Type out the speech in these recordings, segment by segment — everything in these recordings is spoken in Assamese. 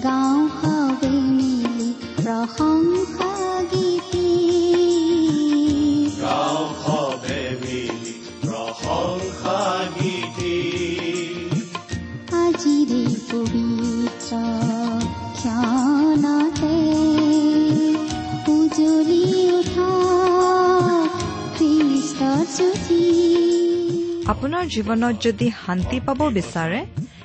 কৰি গাঁও হাৱে মিলি প্ৰশংসা গীতি আজিৰে পবিত্ৰ ক্ষণতে উজলি উঠা খ্ৰীষ্টৰ জ্যোতি আপোনাৰ জীৱনত যদি শান্তি পাব বিচাৰে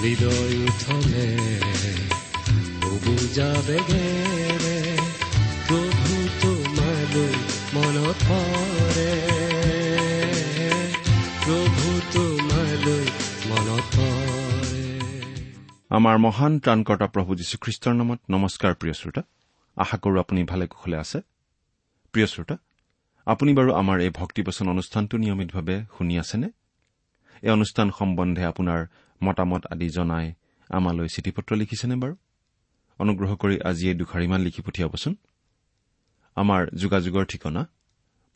হৃদয় উঠলে বুজা বেগেৰে প্ৰভু তোমালৈ মনত পৰে প্ৰভু তোমালৈ মনত পৰে আমাৰ মহান ত্ৰাণকৰ্তা প্ৰভু যীশুখ্ৰীষ্টৰ নামত নমস্কাৰ প্ৰিয় শ্ৰোতা। আশা কৰো আপুনি ভালে কুশলে আছে। প্ৰিয় শ্ৰোতা আপুনি বাৰু আমাৰ এই ভক্তিবচন অনুষ্ঠানটো নিয়মিতভাৱে শুনি আছেনে? এই অনুষ্ঠান সম্বন্ধে আপোনাৰ মতামত আদি জনাই আমালৈ চিঠি পত্ৰ লিখিছেনে বাৰু? অনুগ্ৰহ কৰি আজি এই দুখাৰিমান লিখি পঠিয়াবচোন। আমাৰ যোগাযোগৰ ঠিকনা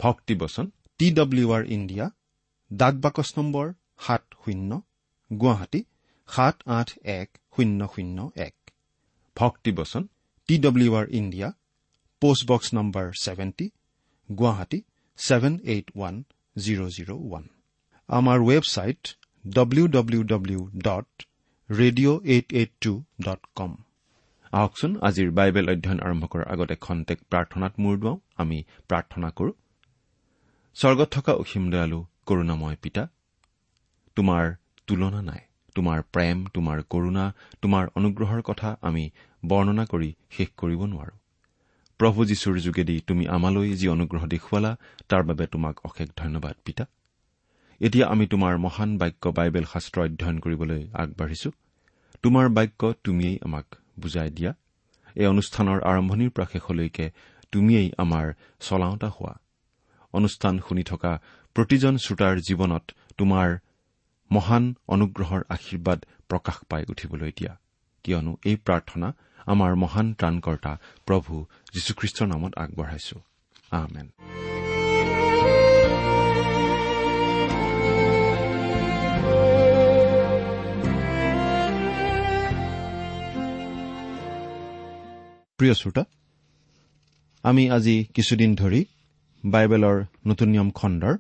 ভক্তিবচন টি ডব্লিউ আৰ ইণ্ডিয়া ডাক বাকচ নম্বৰ সাত শূন্য গুৱাহাটী সাত আঠ এক শূন্য শূন্য এক। ভক্তিবচন T W R India post box number seventy Guwahati seven eight one zero' zero' one. আমাৰ website W W W dot radio' eight eight two dot com আহকচোন আজিৰ বাইবেল অধ্যয়ন আৰম্ভ কৰাৰ আগতে খন্তেক প্ৰাৰ্থনাত মূৰ দুৱাওঁ। আমি প্ৰাৰ্থনা কৰো। স্বৰ্গত থকা অসীম দয়ালু কৰুণাময় পিতা তোমাৰ তুলনা নাই তোমাৰ প্ৰেম তোমাৰ কৰুণা তোমাৰ অনুগ্ৰহৰ কথা আমি বৰ্ণনা কৰি শেষ কৰিব নোৱাৰো। প্ৰভু যীশুৰ যোগেদি তুমি আমালৈ যি অনুগ্ৰহ দেখুৱালা তাৰ বাবে তোমাক অশেষ ধন্যবাদ পিতা। এতিয়া আমি তোমাৰ মহান বাক্য বাইবেল শাস্ত্ৰ অধ্যয়ন কৰিবলৈ আগবাঢ়িছো। তোমাৰ বাক্য তুমিয়েই আমাক বুজাই দিয়া। এই অনুষ্ঠানৰ আৰম্ভণিৰ পৰা শেষলৈকে তুমিয়েই আমাৰ চলাওঁতা হোৱা। অনুষ্ঠান শুনি থকা প্ৰতিজন শ্ৰোতাৰ জীৱনত তোমাৰ মহান অনুগ্ৰহৰ আশীৰ্বাদ প্ৰকাশ পাই উঠিবলৈ দিয়া। কিয়নো এই প্ৰাৰ্থনা আমাৰ মহান ত্ৰাণকৰ্তা প্ৰভু যীশুখ্ৰীষ্টৰ নামত আগবঢ়াইছো। প্ৰিয় শ্ৰোতা আমি আজি কিছুদিন ধৰি বাইবেলৰ নতুন নিয়ম খণ্ডৰ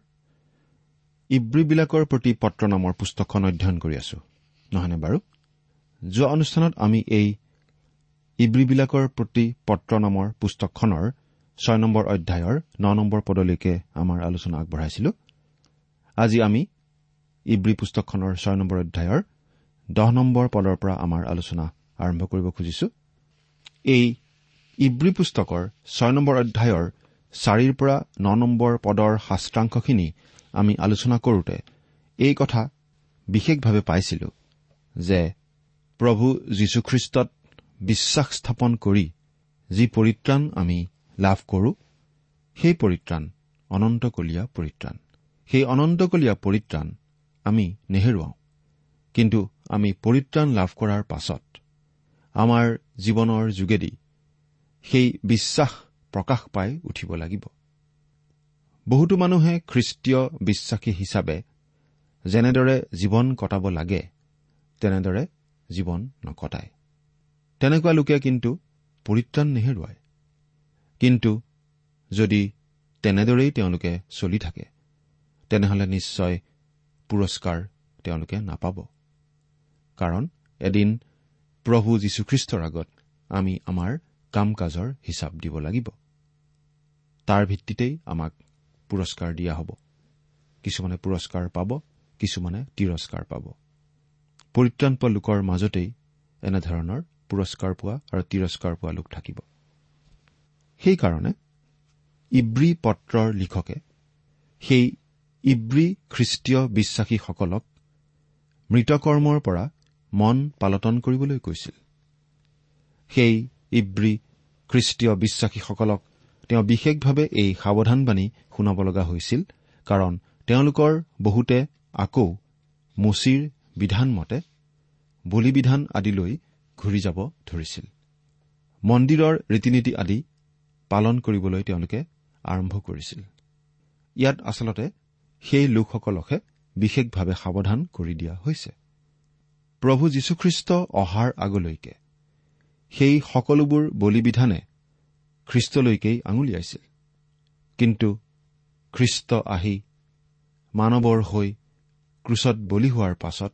ইব্ৰীবিলাকৰ প্ৰতি পত্ৰ নামৰ পুস্তকখন অধ্যয়ন কৰি আছো নহয়নে বাৰু? যোৱা অনুষ্ঠানত আমি এই ইব্ৰীবিলাকৰ প্ৰতি পত্ৰ নামৰ পুস্তকখনৰ ছয় নম্বৰ অধ্যায়ৰ ন নম্বৰ পদলৈকে আমাৰ আলোচনা আগবঢ়াইছিলো। আজি আমি ইব্ৰী পুস্তকখনৰ ছয় নম্বৰ অধ্যায়ৰ দহ নম্বৰ পদৰ পৰা আমাৰ আলোচনা আৰম্ভ কৰিব খুজিছো। এই ইব্ৰী পুস্তকৰ ছয় নম্বৰ অধ্যায়ৰ চাৰিৰ পৰা ন নম্বৰ পদৰ শাস্ত্ৰাংশখিনি আমি আলোচনা কৰোতে এই কথা বিশেষভাৱে পাইছিলো যে প্ৰভু যীশুখ্ৰীষ্টত বিশ্বাস স্থাপন কৰি যি পৰিত্ৰাণ আমি লাভ কৰো সেই পৰিত্ৰাণ অনন্তকলীয়া পৰিত্ৰাণ। সেই অনন্তকলীয়া পৰিত্ৰাণ আমি নেহেৰুৱাওঁ। কিন্তু আমি পৰিত্ৰাণ লাভ কৰাৰ পাছত আমাৰ জীৱনৰ যোগেদি সেই বিশ্বাস প্ৰকাশ পাই উঠিব লাগিব। বহুতো মানুহে খ্ৰীষ্টীয় বিশ্বাসী হিচাপে যেনেদৰে জীৱন কটাব লাগে তেনেদৰে জীৱন নকটায়। তেনেকুৱা লোকে কিন্তু পৰিত্ৰাণ নেহেৰুৱায়। কিন্তু যদি তেনেদৰেই তেওঁলোকে চলি থাকে তেনেহলে নিশ্চয় পুৰস্কাৰ তেওঁলোকে নাপাব। কাৰণ এদিন প্ৰভু যীশুখ্ৰীষ্টৰ আগত আমি আমাৰ কাম কাজৰ হিচাপ দিব লাগিব। তাৰ ভিত্তিতেই আমাক পুৰস্কাৰ দিয়া হ'ব। কিছুমানে পুৰস্কাৰ পাব কিছুমানে তিৰস্কাৰ পাব। পৰিত্ৰাণ পোৱা লোকৰ মাজতেই এনেধৰণৰ পুৰস্কাৰ পোৱা আৰু তিৰস্কাৰ পোৱা লোক থাকিব। সেইকাৰণে ইব্ৰী পত্ৰৰ লিখকে সেই ইব্ৰী খ্ৰীষ্টীয় বিশ্বাসীসকলক মৃতকৰ্মৰ পৰা মন পালটন কৰিবলৈ কৈছিল। সেই ইব্ৰী খ্ৰীষ্টীয় বিশ্বাসীসকলক তেওঁ বিশেষভাৱে এই সাৱধানবাণী শুনাব লগা হৈছিল কাৰণ তেওঁলোকৰ বহুতে আকৌ মুচিৰ বিধানমতে বলিবিধান আদিলৈ ঘূৰি যাব ধৰিছিল। মন্দিৰৰ ৰীতি নীতি আদি পালন কৰিবলৈ তেওঁলোকে আৰম্ভ কৰিছিল। ইয়াত আচলতে সেই লোকসকলকহে বিশেষভাৱে সাৱধান কৰি দিয়া হৈছে। প্ৰভু যীশুখ্ৰীষ্ট অহাৰ আগলৈকে সেই সকলোবোৰ বলিবিধানে খ্ৰীষ্টলৈকেই আঙুলিয়াইছিল কিন্তু খ্ৰীষ্ট আহি মানৱৰ হৈ ক্ৰুচত বলি হোৱাৰ পাছত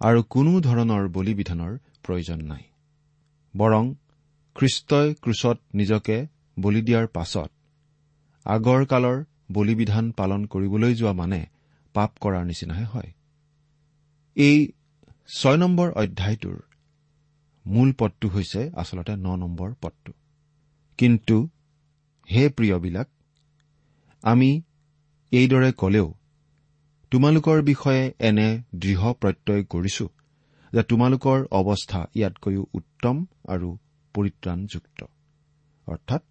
আৰু কোনো ধৰণৰ বলিবিধানৰ প্ৰয়োজন নাই। বৰং খ্ৰীষ্টই ক্ৰুচত নিজকে বলি দিয়াৰ পাছত আগৰ কালৰ বলিবিধান পালন কৰিবলৈ যোৱা মানে পাপ কৰাৰ নিচিনাহে হয়। এই ছয় নম্বৰ অধ্যায়টোৰ মূল পদটো হৈছে আচলতে ন নম্বৰ পদটো। কিন্তু হে প্ৰিয়বিলাক আমি এইদৰে কলেও তোমালোকৰ বিষয়ে এনে দৃঢ় প্ৰত্যয় কৰিছো যে তোমালোকৰ অৱস্থা ইয়াতকৈও উত্তম আৰু পৰিত্ৰাণযুক্ত। অৰ্থাৎ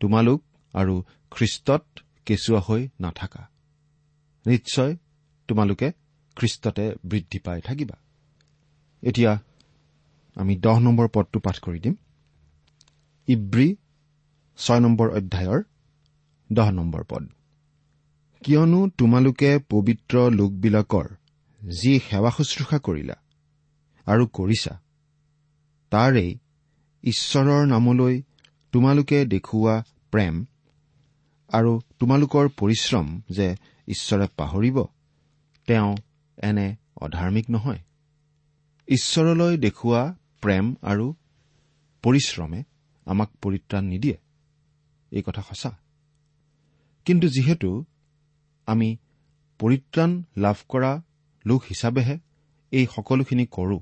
তোমালোক আৰু খ্ৰীষ্টত কেঁচুৱা হৈ নাথাকা। নিশ্চয় তোমালোকে খ্ৰীষ্টতে বৃদ্ধি পাই থাকিবা। এতিয়া আমি দহ নম্বৰ পদটো পাঠ কৰি দিম। ইব্ৰী ছয় নম্বৰ অধ্যায়ৰ দহ নম্বৰ পদ। কিয়নো তোমালোকে পবিত্ৰ লোকবিলাকৰ যি সেৱা শুশ্ৰূষা কৰিলা আৰু কৰিছা তাৰেই ঈশ্বৰৰ নামলৈ তোমালোকে দেখুওৱা প্ৰেম আৰু তোমালোকৰ পৰিশ্ৰম যে ঈশ্বৰে পাহৰিব তেওঁ এনে অধাৰ্মিক নহয়। ঈশ্বৰলৈ দেখুওৱা প্ৰেম আৰু পৰিশ্ৰমে আমাক পৰিত্ৰাণ নিদিয়ে। এই কথা সঁচা। কিন্তু যিহেতু আমি পৰিত্ৰাণ লাভ কৰা লোক হিচাপেহে এই সকলোখিনি কৰো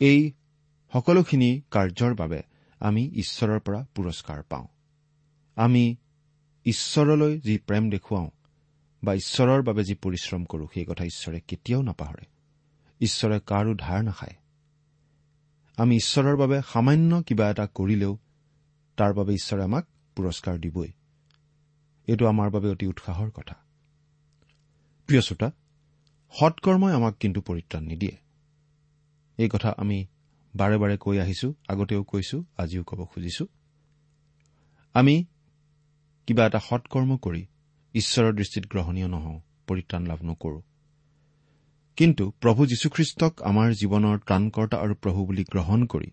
এই সকলোখিনি কাৰ্যৰ বাবে আমি ঈশ্বৰৰ পৰা পুৰস্কাৰ পাওঁ। আমি ঈশ্বৰলৈ যি প্ৰেম দেখুৱাওঁ বা ঈশ্বৰৰ বাবে যি পৰিশ্ৰম কৰো সেই কথা ঈশ্বৰে কেতিয়াও নাপাহৰে। ঈশ্বৰে কাৰো ধাৰ নাখায়। আমি ঈশ্বৰৰ বাবে সামান্য কিবা এটা কৰিলেও তাৰ বাবে ঈশ্বৰে আমাক পুৰস্কাৰ দিবই। এইটো আমাৰ বাবে অতি উৎসাহৰ কথা। প্ৰিয় শ্ৰোতা সৎকৰ্মই আমাক কিন্তু পৰিত্ৰাণ নিদিয়ে। এই কথা আমি বাৰে বাৰে কৈ আহিছো আগতেও কৈছো আজিও ক'ব খুজিছো। আমি কিবা এটা সৎকৰ্ম কৰি ঈশ্বৰৰ দৃষ্টিত গ্ৰহণীয় নহওঁ পৰিত্ৰাণ লাভ নকৰো। কিন্তু প্ৰভু যীশুখ্ৰীষ্টক আমাৰ জীৱনৰ ত্ৰাণকৰ্তা আৰু প্ৰভু বুলি গ্ৰহণ কৰি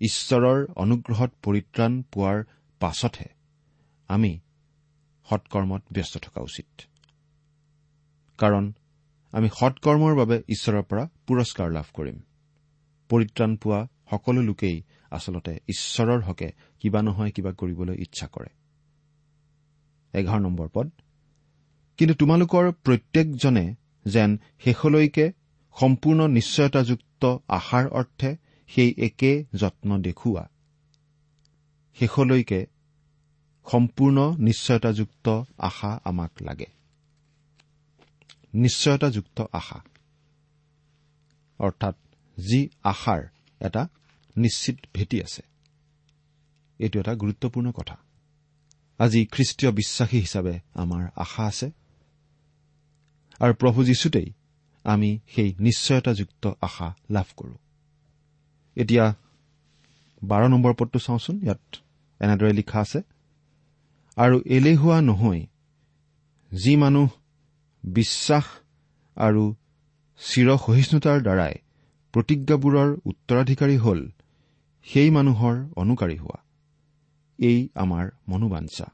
ঈশ্বৰৰ অনুগ্ৰহত পৰিত্ৰাণ পোৱাৰ পাছতহে আমি সৎকৰ্মত ব্যস্ত থকা উচিত। কাৰণ আমি সৎকৰ্মৰ বাবে ঈশ্বৰৰ পৰা পুৰস্কাৰ লাভ কৰিম। পৰিত্ৰাণ পোৱা সকলো লোকেই আচলতে ঈশ্বৰৰ হকে কিবা নহয় কিবা কৰিবলৈ ইচ্ছা কৰে। এঘাৰ নম্বৰ পদ। কিন্তু তোমালোকৰ প্ৰত্যেকজনে যেন শেষলৈকে সম্পূৰ্ণ নিশ্চয়তাযুক্ত আশাৰ অৰ্থে সেই একে যত্ন দেখুওৱা। শেষলৈকে সম্পূৰ্ণ নিশ্চয়তাযুক্ত আশা আমাক লাগে। নিশ্চয়তাযুক্ত আশা। অৰ্থাৎ যি আশাৰ এটা নিশ্চিত ভেটি আছে। এইটো এটা গুৰুত্বপূৰ্ণ কথা। আজি খ্ৰীষ্টীয় বিশ্বাসী হিচাপে আমাৰ আশা আছে। আৰু প্ৰভু যীশুতেই আমি সেই নিশ্চয়তাযুক্ত আশা লাভ কৰো। এতিয়া বাৰ নম্বৰ পদটো চাওঁচোন ইয়াত এনেদৰে লিখা আছে আৰু এলেহুৱা নহৈ যি মানুহ বিশ্বাস আৰু চিৰসহিষ্ণুতাৰ দ্বাৰাই প্ৰতিজ্ঞাবোৰৰ উত্তৰাধিকাৰী হ'ল সেই মানুহৰ অনুকাৰী হোৱা। এই আমাৰ মনোবাঞ্ছা।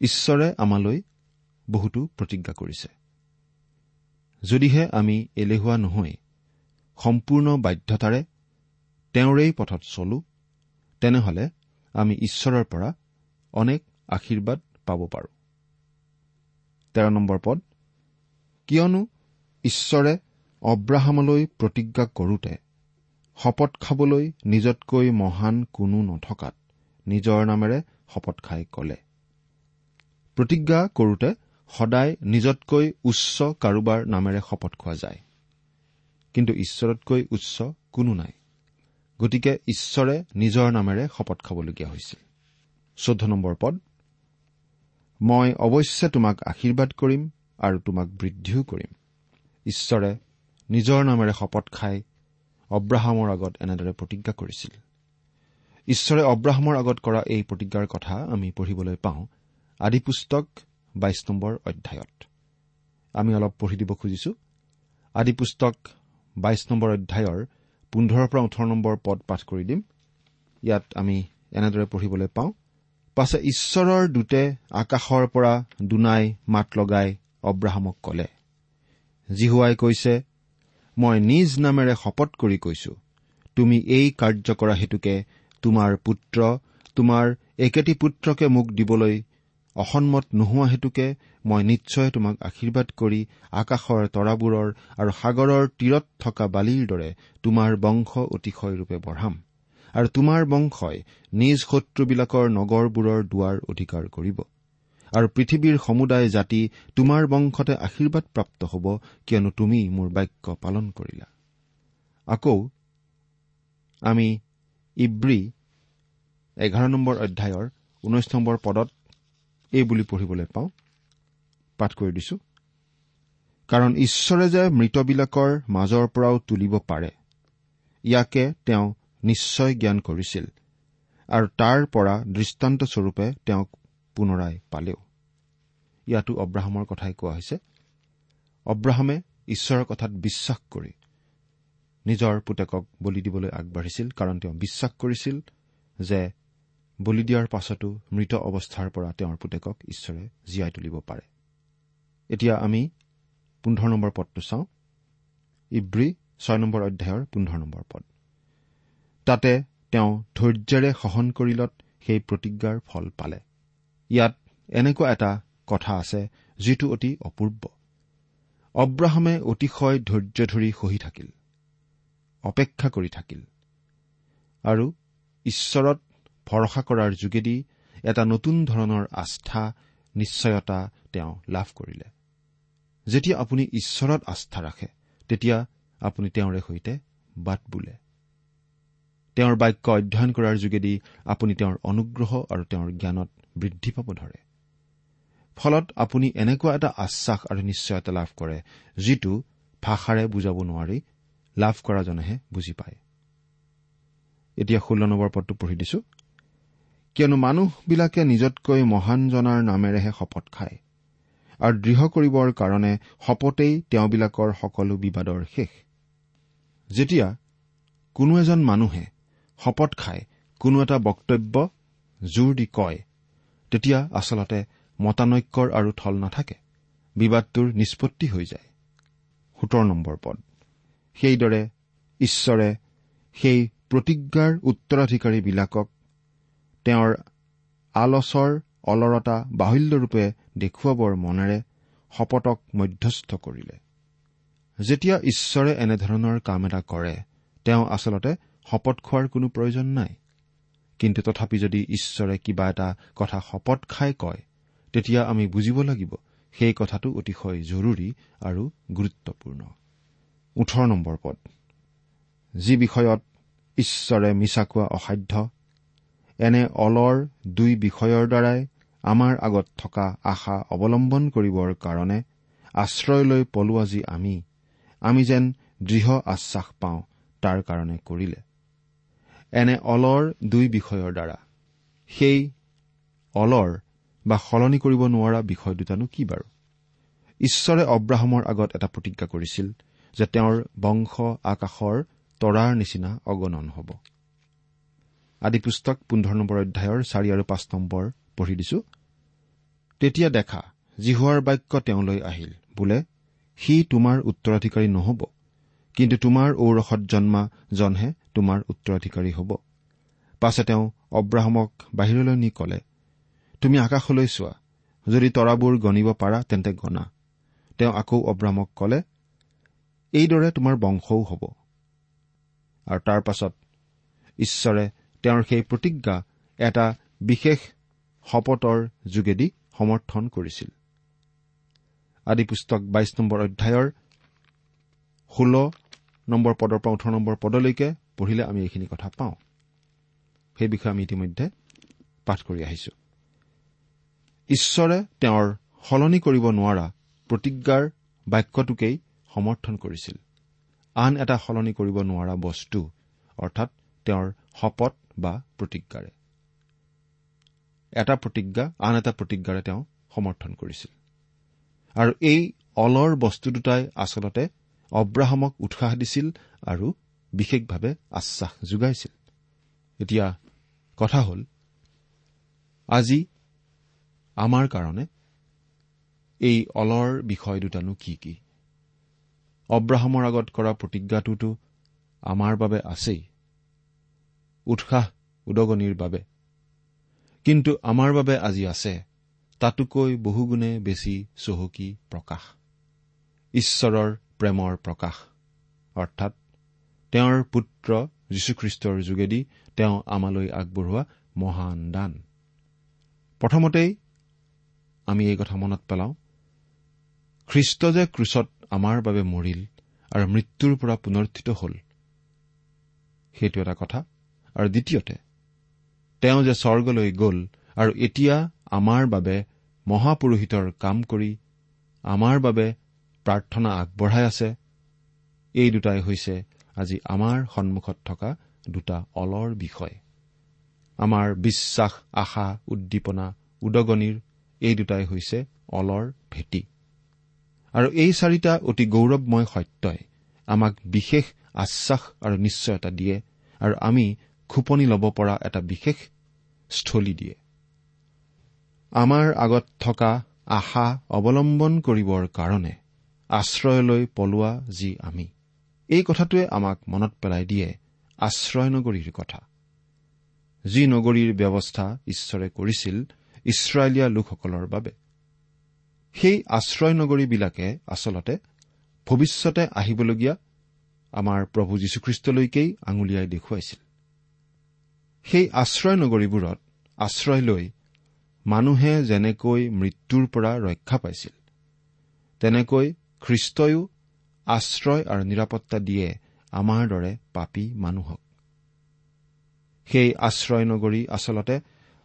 ঈশ্বৰে আমালৈ বহুতো প্ৰতিজ্ঞা কৰিছে। যদিহে আমি এলেহুৱা নহৈ সম্পূৰ্ণ বাধ্যতাৰে তেওঁৰেই পথত চলো তেনেহলে আমি ঈশ্বৰৰ পৰা অনেক আশীৰ্বাদ পাব পাৰোঁ। তেৰ নম্বৰ পদ কিয়নো ঈশ্বৰে অব্ৰাহামলৈ প্ৰতিজ্ঞা কৰোতে শপত খাবলৈ নিজতকৈ মহান কোনো নথকাত নিজৰ নামেৰে শপত খাই কলে। প্ৰতিজ্ঞা কৰোতে সদায় নিজতকৈ উচ্চ কাৰোবাৰ নামেৰে শপত খোৱা যায়। কিন্তু ঈশ্বৰতকৈ উচ্চ কোনো নাই। গতিকে ঈশ্বৰে নিজৰ নামেৰে শপত খাবলগীয়া হৈছিল। চৈধ্য নম্বৰ পদ। মই অৱশ্যে তোমাক আশীৰ্বাদ কৰিম আৰু তোমাক বৃদ্ধিও কৰিম। ঈশ্বৰে নিজৰ নামেৰে শপত খাই অব্ৰাহামৰ আগত এনেদৰে প্ৰতিজ্ঞা কৰিছিল। ঈশ্বৰে অব্ৰাহামৰ আগত কৰা এই প্ৰতিজ্ঞাৰ কথা আমি পঢ়িবলৈ পাওঁ। আদি বাইশ নম্বৰ অধ্যায়ত। আমি অলপ পঢ়ি দিব খুজিছো। আদি পুস্তক বাইশ নম্বৰ অধ্যায়ৰ পোন্ধৰৰ পৰা ওঠৰ নম্বৰ পদ পাঠ কৰি দিম। ইয়াত আমি এনেদৰে পঢ়িবলৈ পাওঁ পাছে ঈশ্বৰৰ দূতে আকাশৰ পৰা দুনাই মাত লগাই অব্ৰাহামক কলে জিহুৱাই কৈছে মই নিজ নামেৰে শপত কৰি কৈছো তুমি এই কাৰ্য কৰা হেতুকে তোমাৰ পুত্ৰ তোমাৰ একেটি পুত্ৰকে মোক দিবলৈ অসন্মত নোহোৱা হেতুকে মই নিশ্চয় তোমাক আশীৰ্বাদ কৰি আকাশৰ তৰাবোৰৰ আৰু সাগৰৰ তীৰত থকা বালিৰ দৰে তোমাৰ বংশ অতিশয়ৰূপে বঢ়াম আৰু তোমাৰ বংশই নিজ শত্ৰুবিলাকৰ নগৰবোৰৰ দুৱাৰ অধিকাৰ কৰিব। আৰু পৃথিৱীৰ সমুদায় জাতি তোমাৰ বংশতে আশীৰ্বাদ প্ৰাপ্ত হ'ব কিয়নো তুমি মোৰ বাক্য পালন কৰিলা। আকৌ আমি ইব্ৰী এঘাৰ নম্বৰ অধ্যায়ৰ ঊনৈশ নম্বৰ পদত এই বুলি পঢ়িবলৈ পাওঁ পাঠ কৰি দিছো। কাৰণ ঈশ্বৰে যে মৃতবিলাকৰ মাজৰ পৰাও তুলিব পাৰে ইয়াকে তেওঁ নিশ্চয় জ্ঞান কৰিছিল আৰু তাৰ পৰা দৃষ্টান্তস্বৰূপে তেওঁক পুনৰাই পালেও। ইয়াতো অব্ৰাহামৰ কথাই কোৱা হৈছে অব্ৰাহামে ঈশ্বৰৰ কথাত বিশ্বাস কৰি নিজৰ পুতেকক বলি দিবলৈ আগবাঢ়িছিল কাৰণ তেওঁ বিশ্বাস কৰিছিল যে বলি দিয়াৰ পাছতো মৃত অৱস্থাৰ পৰা তেওঁৰ পুতেকক ঈশ্বৰে জীয়াই তুলিব পাৰে। এতিয়া আমি পোন্ধৰ নম্বৰ পদটো চাওঁ। ইব্ৰী ছয় নম্বৰ অধ্যায়ৰ পোন্ধৰ নম্বৰ পদ। তাতে তেওঁ ধৈৰ্যেৰে সহন কৰিলত সেই প্ৰতিজ্ঞাৰ ফল পালে। ইয়াত এনেকুৱা এটা কথা আছে যিটো অতি অপূৰ্ব। অব্ৰাহামে অতিশয় ধৈৰ্য ধৰি সহি থাকিল অপেক্ষা কৰি থাকিল। আৰু ঈশ্বৰত ভৰসা কৰাৰ যোগেদি এটা নতুন ধৰণৰ আস্থা নিশ্চয়তা তেওঁ লাভ কৰিলে। যেতিয়া আপুনি ঈশ্বৰত আস্থা ৰাখে তেতিয়া আপুনি তেওঁৰে সৈতে বাট বোলে। তেওঁৰ বাক্য অধ্যয়ন কৰাৰ যোগেদি আপুনি তেওঁৰ অনুগ্ৰহ আৰু তেওঁৰ জ্ঞানত বৃদ্ধি পাব ধৰে। ফলত আপুনি এনেকুৱা এটা আশ্বাস আৰু নিশ্চয়তা লাভ কৰে যিটো ভাষাৰে বুজাব নোৱাৰি লাভ কৰাজনেহে বুজি পায়। এতিয়া ষোল্ল নম্বৰ পদটো পঢ়ি দিছো। কিয়নো মানুহবিলাকে নিজতকৈ মহান জনাৰ নামেৰেহে শপত খায়। আৰু দৃঢ় কৰিবৰ কাৰণে শপতেই তেওঁবিলাকৰ সকলো বিবাদৰ শেষ। যেতিয়া কোনো এজন মানুহে শপত খাই কোনো এটা বক্তব্য জোৰ দি কয় তেতিয়া আচলতে মতানৈক্যৰ আৰু থল নাথাকে। বিবাদটোৰ নিষ্পত্তি হৈ যায়। সোতৰ নম্বৰ পদ। সেইদৰে ঈশ্বৰে সেই প্ৰতিজ্ঞাৰ উত্তৰাধিকাৰীবিলাকক তেওঁৰ আলচৰ অলৰতা বাহুল্যৰূপে দেখুৱাবৰ মনেৰে শপতক মধ্যস্থ কৰিলে। যেতিয়া ঈশ্বৰে এনেধৰণৰ কাম এটা কৰে তেওঁ আচলতে শপত খোৱাৰ কোনো প্ৰয়োজন নাই। কিন্তু তথাপি যদি ঈশ্বৰে কিবা এটা কথা শপত খাই কয় তেতিয়া আমি বুজিব লাগিব সেই কথাটো অতিশয় জৰুৰী আৰু গুৰুত্বপূৰ্ণ। ওঠৰ নম্বৰ পদ। যি বিষয়ত ঈশ্বৰে মিছা কোৱা অসাধ্য এনে অলৰ দুই বিষয়ৰ দ্বাৰাই আমাৰ আগত থকা আশা অৱলম্বন কৰিবৰ কাৰণে আশ্ৰয় লৈ পলোৱা যি আমি আমি যেন দৃঢ় আশ্বাস পাওঁ তাৰ কাৰণে কৰিলে। এনে অলৰ দুই বিষয়ৰ দ্বাৰা সেই অলৰ বা সলনি কৰিব নোৱাৰা বিষয় দুটানো কি বাৰু? ঈশ্বৰে অব্ৰাহামৰ আগত এটা প্ৰতিজ্ঞা কৰিছিল যে তেওঁৰ বংশ আকাশৰ তৰাৰ নিচিনা অগণন হ'ব। আদি পুস্তক পোন্ধৰ নম্বৰ অধ্যায়ৰ চাৰি আৰু পাঁচ নম্বৰ পঢ়ি দিছো। তেতিয়া দেখা জিহুৱাৰ বাক্য তেওঁলৈ আহিল বোলে সি তোমাৰ উত্তৰাধিকাৰী নহব কিন্তু তোমাৰ ঔৰসত জন্মা জনহে তোমাৰ উত্তৰাধিকাৰী হ'ব। পাছে তেওঁ অব্ৰাহামক বাহিৰলৈ নি কলে তুমি আকাশলৈ চোৱা যদি তৰাবোৰ গণিব পাৰা তেন্তে গণা। তেওঁ আকৌ অব্ৰাহামক কলে এইদৰে তোমাৰ বংশও হ'ব। আৰু তাৰ পাছত ঈশ্বৰে তেওঁৰ সেই প্ৰতিজ্ঞা এটা বিশেষ শপতৰ যোগেদি সমৰ্থন কৰিছিল। আদি পুস্তক বাইশ নম্বৰ অধ্যায়ৰ ষোল্ল নম্বৰ পদৰ পৰা ওঠৰ নম্বৰ পদলৈকে পঢ়িলে আমি এইখিনি কথা পাওঁ। সেই বিষয়ে আমি ইতিমধ্যে পাঠ কৰি আহিছো। ঈশ্বৰে তেওঁৰ সলনি কৰিব নোৱাৰা প্ৰতিজ্ঞাৰ বাক্যটোকেই সমৰ্থন কৰিছিল। আন এটা সলনি কৰিব নোৱাৰা বস্তু অৰ্থাৎ তেওঁৰ শপত বা প্ৰতিজ্ঞাৰে। এটা প্ৰতিজ্ঞা আন এটা প্ৰতিজ্ঞাৰে তেওঁ সমৰ্থন কৰিছিল। আৰু এই অলৰ বস্তু দুটাই আচলতে অব্ৰাহামক উৎসাহ দিছিল আৰু বিশেষভাৱে আশ্বাস যোগাইছিল। এতিয়া কথা হ'ল আজি আমাৰ কাৰণে এই অলৰ বিষয় দুটানো কি কি? অব্ৰাহামৰ আগত কৰা প্ৰতিজ্ঞাটোতো আমাৰ বাবে আছেই। উৎসাহ উদগনিৰ বাবে। কিন্তু আমাৰ বাবে আজি আছে তাতোকৈ বহুগুণে বেছি চহকী প্ৰকাশ। ঈশ্বৰৰ প্ৰেমৰ প্ৰকাশ। অৰ্থাৎ তেওঁৰ পুত্ৰ যীশুখ্ৰীষ্টৰ যোগেদি তেওঁ আমালৈ আগবঢ়োৱা মহান দান। প্ৰথমতেই আমি এই কথা মনত পেলাওঁ খ্ৰীষ্ট যে ক্ৰুচত আমাৰ বাবে মৰিল আৰু মৃত্যুৰ পৰা পুনৰ্থিত হ'ল সেইটো এটা কথা। আৰু দ্বিতীয়তে তেওঁ যে স্বৰ্গলৈ গ'ল আৰু এতিয়া আমাৰ বাবে মহাপুৰোহিতৰ কাম কৰি আমাৰ বাবে প্ৰাৰ্থনা আগবঢ়াই আছে এই দুটাই হৈছে আজি আমাৰ সন্মুখত থকা দুটা অলৰ বিষয়। আমাৰ বিশ্বাস আশা উদ্দীপনা উদগনিৰ এই দুটাই হৈছে অলৰ ভেটি। আৰু এই চাৰিটা অতি গৌৰৱময় সত্যই আমাক বিশেষ আশ্বাস আৰু নিশ্চয়তা দিয়ে আৰু আমি খোপনি ল'ব পৰা এটা বিশেষ স্থলী দিয়ে। আমাৰ আগত থকা আশা অৱলম্বন কৰিবৰ কাৰণে আশ্ৰয়লৈ পলোৱা যি আমি এই কথাটোৱে আমাক মনত পেলাই দিয়ে আশ্ৰয় নগৰীৰ কথা। যি নগৰীৰ ব্যৱস্থা ঈশ্বৰে কৰিছিল ইছৰাইলীয়া লোকসকলৰ বাবে। সেই আশ্ৰয় নগৰীবিলাকে আচলতে ভৱিষ্যতে আহিবলগীয়া আমাৰ প্ৰভু যীশুখ্ৰীষ্টলৈকেই আঙুলিয়াই দেখুৱাইছিল। সেই আশ্ৰয় নগৰীবোৰত আশ্ৰয় লৈ মানুহে যেনেকৈ মৃত্যুৰ পৰা ৰক্ষা পাইছিল তেনেকৈ খ্ৰীষ্টইও আশ্ৰয় আৰু নিৰাপত্তা দিয়ে আমাৰ দৰে পাপী মানুহক। সেই আশ্ৰয় নগৰী আচলতে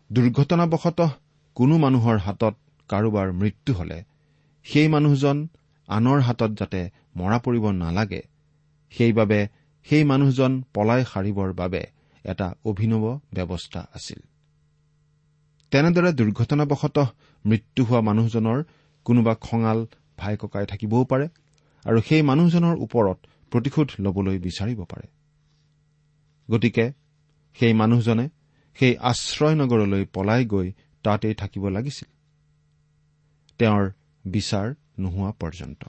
দুৰ্ঘটনাবশতঃ কোনো মানুহৰ হাতত কাৰোবাৰ মৃত্যু হলে সেই মানুহজন আনৰ হাতত যাতে মৰা পৰিব নালাগে সেইবাবে সেই মানুহজন পলাই সাৰিবৰ বাবে এটা অভিনৱ ব্যৱস্থা আছিল। তেনেদৰে দুৰ্ঘটনাবশতঃ মৃত্যু হোৱা মানুহজনৰ কোনোবা খঙাল ভাই ককাই থাকিবও পাৰে আৰু সেই মানুহজনৰ ওপৰত প্ৰতিশোধ ল'বলৈ বিচাৰিব পাৰে। গতিকে সেই মানুহজনে সেই আশ্ৰয় নগৰলৈ পলাই গৈ তাতেই থাকিব লাগিছিল। তেওঁৰ বিচাৰ নোহোৱা পৰ্যন্ত।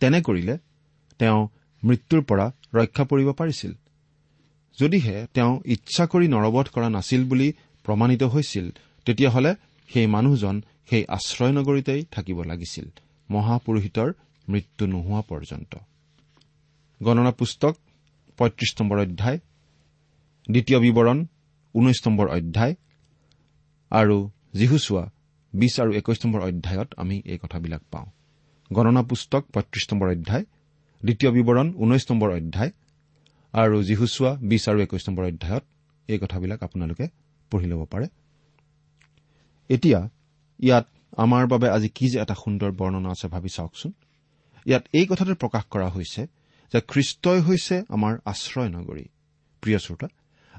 তেনে কৰিলে তেওঁ মৃত্যুৰ পৰা ৰক্ষা পৰিব পাৰিছিল। যদিহে তেওঁ ইচ্ছা কৰি নৰবধ কৰা নাছিল বুলি প্ৰমাণিত হৈছিল তেতিয়াহ'লে সেই মানুহজন সেই আশ্ৰয় নগৰীতেই থাকিব লাগিছিল মহাপুৰোহিতৰ মৃত্যু নোহোৱা পৰ্যন্ত। গণনা পুস্তক পঁয়ত্ৰিশ নম্বৰ অধ্যায় দ্বিতীয় বিৱৰণ ঊনৈশ নম্বৰ অধ্যায় আৰু যীহুচোৱা বিশ আৰু একৈশ নম্বৰ অধ্যায়ত আমি এই কথাবিলাক পাওঁ। গণনা পুস্তক পঁয়ত্ৰিশ নম্বৰ অধ্যায় দ্বিতীয় বিৱৰণ ঊনৈশ নম্বৰ অধ্যায় আৰু যীহুচোৱা বিশ আৰু একৈশ নম্বৰ অধ্যায়ত এই কথাবিলাক আপোনালোকে পঢ়ি ল'ব পাৰে। এতিয়া ইয়াত আমাৰ বাবে আজি কি যে এটা সুন্দৰ বৰ্ণনা আছে ভাবি চাওকচোন। ইয়াত এই কথাটো প্ৰকাশ কৰা হৈছে যে খ্ৰীষ্টই হৈছে আমাৰ আশ্ৰয় নগৰী। প্ৰিয় শ্ৰোতা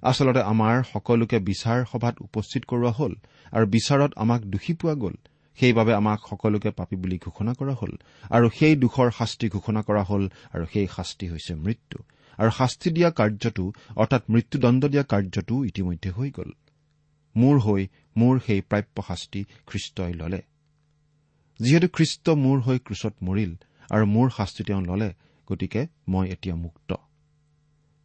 আচলতে আমাৰ সকলোকে বিচাৰ সভাত উপস্থিত কৰোৱা হ'ল আৰু বিচাৰত আমাক দোষী পোৱা গ'ল। সেইবাবে আমাক সকলোকে পাপী বুলি ঘোষণা কৰা হ'ল আৰু সেই দুখৰ শাস্তি ঘোষণা কৰা হ'ল আৰু সেই শাস্তি হৈছে মৃত্যু। আৰু শাস্তি দিয়া কাৰ্যটো অৰ্থাৎ মৃত্যুদণ্ড দিয়া কাৰ্যটো ইতিমধ্যে হৈ গ'ল। মোৰ হৈ মোৰ সেই প্ৰাপ্য শাস্তি খ্ৰীষ্টই ললে। যিহেতু খ্ৰীষ্ট মোৰ হৈ ক্ৰুচত মৰিল আৰু মোৰ শাস্তি তেওঁ ললে গতিকে মই এতিয়া মুক্ত।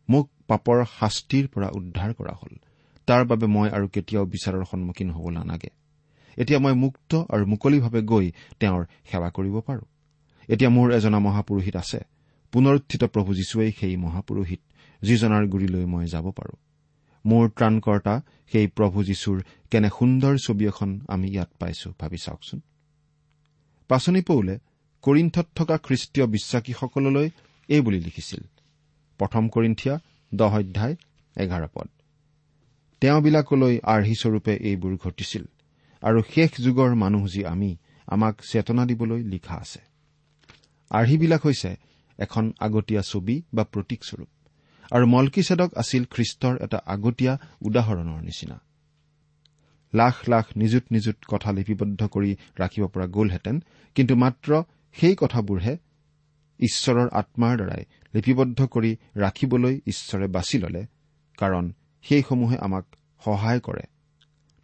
মোক পাপৰ শাস্তিৰ পৰা উদ্ধাৰ কৰা হ'ল। তাৰ বাবে মই আৰু কেতিয়াও বিচাৰৰ সন্মুখীন হ'ব নালাগে। এতিয়া মই মুক্ত আৰু মুকলিভাৱে গৈ তেওঁৰ সেৱা কৰিব পাৰো। এতিয়া মোৰ এজনা মহাপুৰোহিত আছে। পুনৰুত্থিত প্ৰভু যীশুৱেই সেই মহাপুৰোহিত যিজনাৰ গুৰিলৈ মই যাব পাৰো। মোৰ ত্ৰাণকৰ্তা সেই প্ৰভু যীশুৰ কেনে সুন্দৰ ছবি এখন আমি ইয়াত পাইছো ভাবি চাওকচোন। পাচনি পৌলে কৰিণ্ঠত থকা খ্ৰীষ্টীয় বিশ্বাসীসকললৈ এই বুলি লিখিছিল প্ৰথম কৰিন্ঠিয়া দহ অধ্যায় এঘাৰ পদ। তেওঁবিলাকলৈ আৰ্হিস্বৰূপে এইবোৰ ঘটিছিল আৰু শেষ যুগৰ মানুহ যি আমি আমাক চেতনা দিবলৈ লিখা আছে। আৰ্হিবিলাক হৈছে এখন আগতীয়া ছবি বা প্ৰতীকস্বৰূপ আৰু মলকিছেদক আছিল খ্ৰীষ্টৰ এটা আগতীয়া উদাহৰণৰ নিচিনা। লাখ লাখ নিযুত নিযুত কথা লিপিবদ্ধ কৰি ৰাখিব পৰা গ'লহেঁতেন কিন্তু মাত্ৰ সেই কথাবোৰহে ঈশ্বৰৰ আত্মাৰ দ্বাৰাই লিপিবদ্ধ কৰি ৰাখিবলৈ ঈশ্বৰে বাছি ললে কাৰণ সেইসমূহে আমাক সহায় কৰে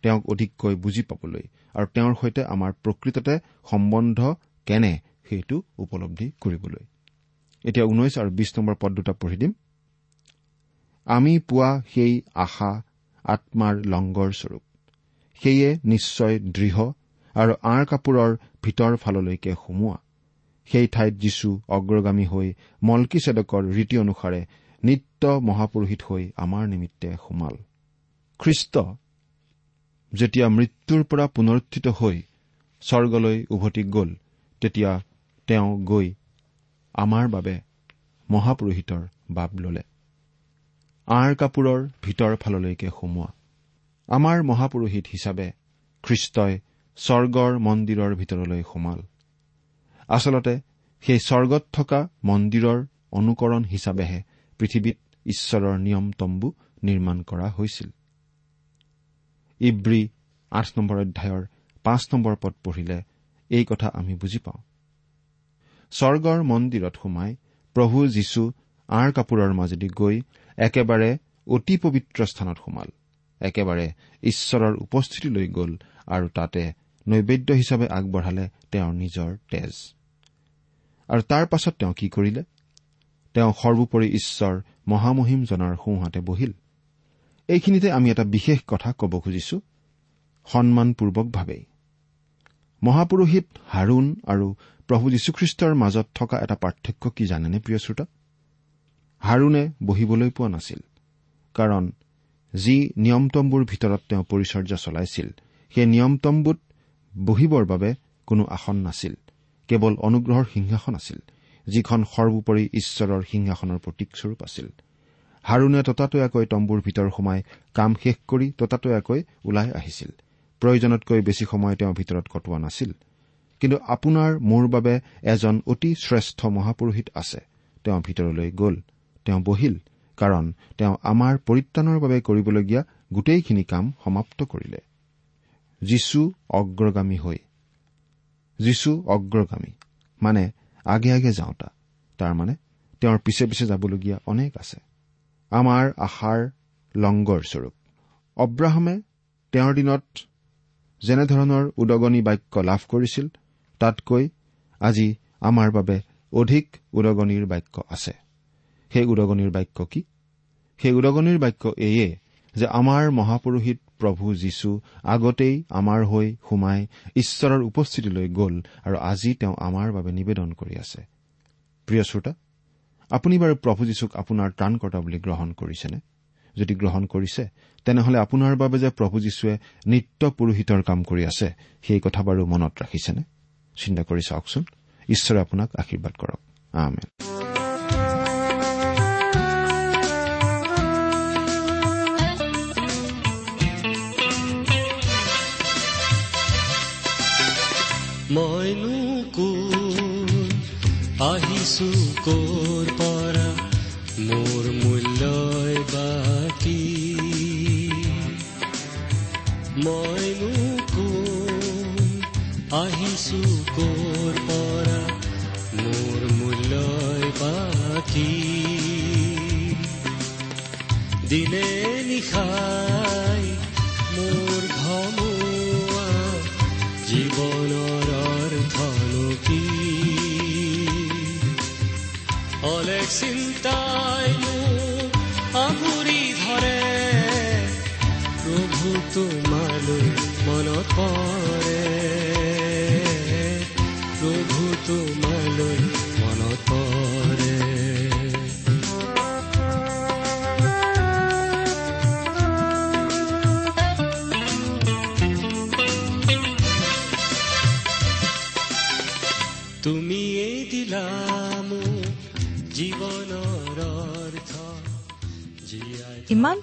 তেওঁক অধিককৈ বুজি পাবলৈ আৰু তেওঁৰ সৈতে আমাৰ প্ৰকৃততে সম্বন্ধ কেনে সেইটো উপলব্ধি কৰিবলৈ। এতিয়া ঊনৈশ আৰু বিশ নম্বৰ পদ দুটা পঢ়ি দিম। আমি পোৱা সেই আশা আত্মাৰ লংগৰ স্বৰূপ। সেয়ে নিশ্চয় দৃঢ় আৰু আঁৰ কাপোৰৰ ভিতৰ ফাললৈকে সুমোৱা। সেই ঠাইত যীশু অগ্ৰগামী হৈ মলকি চেদকৰ ৰীতি অনুসাৰে নিত্য মহাপুৰোহিত হৈ আমাৰ নিমিত্তে সোমাল। খ্ৰীষ্ট যেতিয়া মৃত্যুৰ পৰা পুনৰুত্থিত হৈ স্বৰ্গলৈ উভতি গ'ল তেতিয়া তেওঁ গৈ আমাৰ বাবে মহাপুৰোহিতৰ বাব ললে। আঁৰ কাপোৰৰ ভিতৰ ফাললৈকে সোমোৱা। আমাৰ মহাপুৰোহিত হিচাপে খ্ৰীষ্টই স্বৰ্গৰ মন্দিৰৰ ভিতৰলৈ সোমাল। আচলতে সেই স্বৰ্গত থকা মন্দিৰৰ অনুকৰণ হিচাপেহে পৃথিৱীত ঈশ্বৰৰ নিয়ম তম্বু নিৰ্মাণ কৰা হৈছিল। ইব্ৰী আঠ নম্বৰ অধ্যায়ৰ পাঁচ নম্বৰ পদ পঢ়িলে এই কথা আমি বুজি পাওঁ। স্বৰ্গৰ মন্দিৰত সোমাই প্ৰভু যীশু আঁৰ কাপোৰৰ মাজেদি গৈ একেবাৰে অতি পবিত্ৰ স্থানত সোমাল। একেবাৰে ঈশ্বৰৰ উপস্থিতিলৈ গ'ল আৰু তাতে নৈবেদ্য হিচাপে আগবঢ়ালে তেওঁৰ নিজৰ তেজ। আৰু তাৰ পাছত তেওঁ কি কৰিলে? তেওঁ সৰ্বোপৰি ঈশ্বৰ মহামহিমজনাৰ সোঁহাতে বহিল। এইখিনিতে আমি এটা বিশেষ কথা ক'ব খুজিছো সন্মানপূৰ্বকভাৱেই। মহাপুৰোহিত হাৰুণ আৰু প্ৰভু যীশুখ্ৰীষ্টৰ মাজত থকা এটা পাৰ্থক্য কি জানেনে প্ৰিয় শ্ৰোতা? হাৰুণে বহিবলৈ পোৱা নাছিল কাৰণ যি নিয়মতম্বুৰ ভিতৰত তেওঁ পৰিচৰ্যা চলাইছিল সেই নিয়মতম্বুত বহিবৰ বাবে কোনো আসন নাছিল কেৱল অনুগ্ৰহৰ সিংহাসন আছিল যিখন সৰ্বোপৰি ঈশ্বৰৰ সিংহাসনৰ প্ৰতীকস্বৰূপ আছিল। হাৰুণে ততাতৈয়াকৈ তম্বুৰ ভিতৰ সোমাই কাম শেষ কৰি ততাতৈয়াকৈ ওলাই আহিছিল। প্ৰয়োজনতকৈ বেছি সময় তেওঁ ভিতৰত কটোৱা নাছিল। কিন্তু আপোনাৰ মোৰ বাবে এজন অতি শ্ৰেষ্ঠ মহাপুৰোহিত আছে। তেওঁ ভিতৰলৈ গ'ল। তেওঁ বহিল কাৰণ তেওঁ আমাৰ পৰিত্ৰাণৰ বাবে কৰিবলগীয়া গোটেইখিনি কাম সমাপ্ত কৰিলে। যীশু অগ্ৰগামী হৈ। যীশু অগ্ৰগামী। মানে আগে আগে যাওঁতা। তাৰমানে তেওঁৰ পিছে পিছে যাবলগীয়া অনেক আছে। আমাৰ আশাৰ লংগৰ স্বৰূপ। অব্ৰাহামে তেওঁৰ দিনত যেনেধৰণৰ উদগনি বাক্য লাভ কৰিছিল তাতকৈ আজি আমাৰ বাবে অধিক উদগনিৰ বাক্য আছে। সেই উদগনিৰ বাক্য কি? সেই উদগনিৰ বাক্য এয়ে যে আমাৰ মহাপুৰোহিত প্ৰভু যীশু আগতেই আমাৰ হৈ সোমাই ঈশ্বৰৰ উপস্থিতিলৈ গ'ল আৰু আজি তেওঁ আমাৰ বাবে নিবেদন কৰি আছে। প্ৰিয় শ্ৰোতা আপুনি বাৰু প্ৰভু যীশুক আপোনাৰ ত্ৰাণকৰ্তা বুলি গ্ৰহণ কৰিছেনে? যদি গ্ৰহণ কৰিছে তেনেহলে আপোনাৰ বাবে যে প্ৰভু যীশুৱে নিত্য পুৰোহিতৰ কাম কৰি আছে সেই কথা বাৰু মনত ৰাখিছেনে? চিন্তা কৰি চাওকচোন ঈশ্বৰে আপোনাক আশীৰ্বাদ কৰক। মইনো কোন আহিছো কৰ পৰা? মোৰ মূল্যই বাকী। মইনো কোন আহি আহিছো কৰ পৰা মোৰ মূল্যই বাকী দিনে নিশাই মোৰ ঘমুৱা জীৱনৰ অৰ্থনো কি অলেখ চিন্তাই মোক আগুৰি ধৰে প্ৰভু তোমালৈ মনত পৰে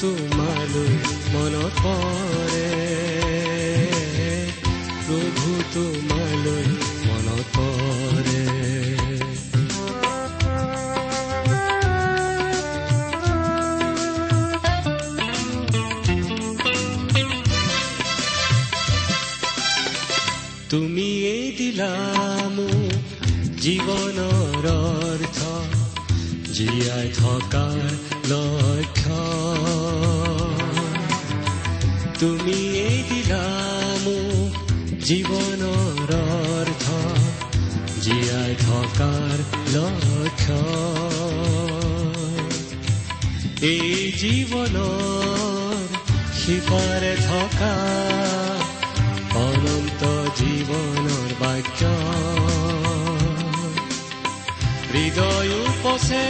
তোমালৈ মনত পৰে প্ৰভু তোমালৈ মনত পৰে তুমিয়েই দিলা মোক জীৱনৰ অৰ্থ জীয়াই থকাৰ তুমিয়েই দিলা মোক জীৱনৰ অৰ্থ জীয়াই থকাৰ লক্ষ্য। এই জীৱনৰ সিপাৰে থকা অনন্ত জীৱনৰ বাক্য। হৃদয় উপচে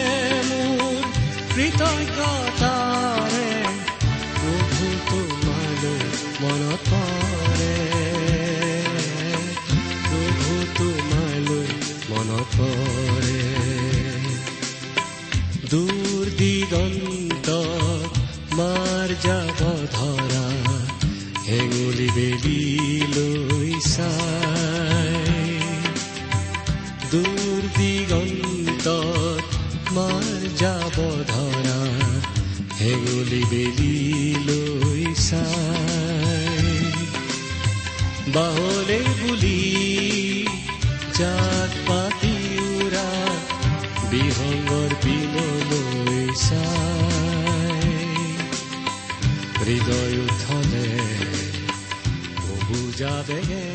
মোৰ কৃতজ্ঞতাৰে মনত তোমালৈ মনত পৰে। দূৰ দিগন্ত মাৰ যাব ধৰা হেঙুলি বেলি লৈ চাই। বাহলে বুলি জাত পাতি উৰা বিহংগৰ পিনলৈ চাই। হৃদয় উঠলে প্ৰভু তুমি